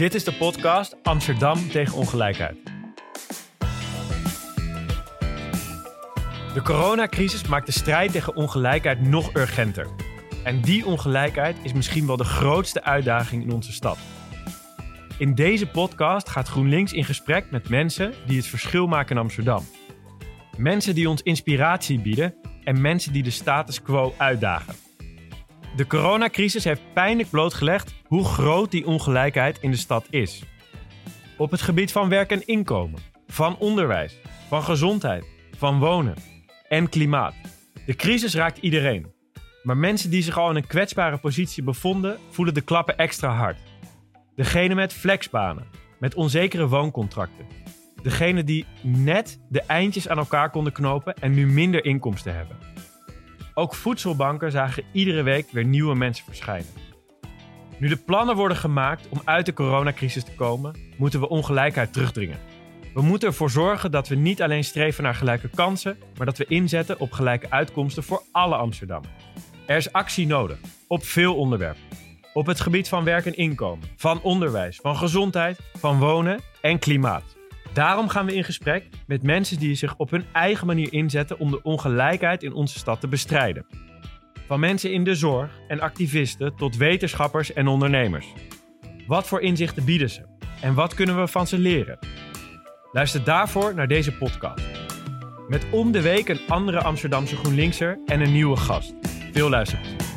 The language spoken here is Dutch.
Dit is de podcast Amsterdam tegen ongelijkheid. De coronacrisis maakt de strijd tegen ongelijkheid nog urgenter. En die ongelijkheid is misschien wel de grootste uitdaging in onze stad. In deze podcast gaat GroenLinks in gesprek met mensen die het verschil maken in Amsterdam. Mensen die ons inspiratie bieden en mensen die de status quo uitdagen. De coronacrisis heeft pijnlijk blootgelegd hoe groot die ongelijkheid in de stad is. Op het gebied van werk en inkomen, van onderwijs, van gezondheid, van wonen en klimaat. De crisis raakt iedereen. Maar mensen die zich al in een kwetsbare positie bevonden, voelen de klappen extra hard. Degene met flexbanen, met onzekere wooncontracten. Degene die net de eindjes aan elkaar konden knopen en nu minder inkomsten hebben. Ook voedselbanken zagen iedere week weer nieuwe mensen verschijnen. Nu de plannen worden gemaakt om uit de coronacrisis te komen, moeten we ongelijkheid terugdringen. We moeten ervoor zorgen dat we niet alleen streven naar gelijke kansen, maar dat we inzetten op gelijke uitkomsten voor alle Amsterdammers. Er is actie nodig, op veel onderwerpen. Op het gebied van werk en inkomen, van onderwijs, van gezondheid, van wonen en klimaat. Daarom gaan we in gesprek met mensen die zich op hun eigen manier inzetten om de ongelijkheid in onze stad te bestrijden. Van mensen in de zorg en activisten tot wetenschappers en ondernemers. Wat voor inzichten bieden ze en wat kunnen we van ze leren? Luister daarvoor naar deze podcast. Met om de week een andere Amsterdamse GroenLinkser en een nieuwe gast. Veel luisterplezier.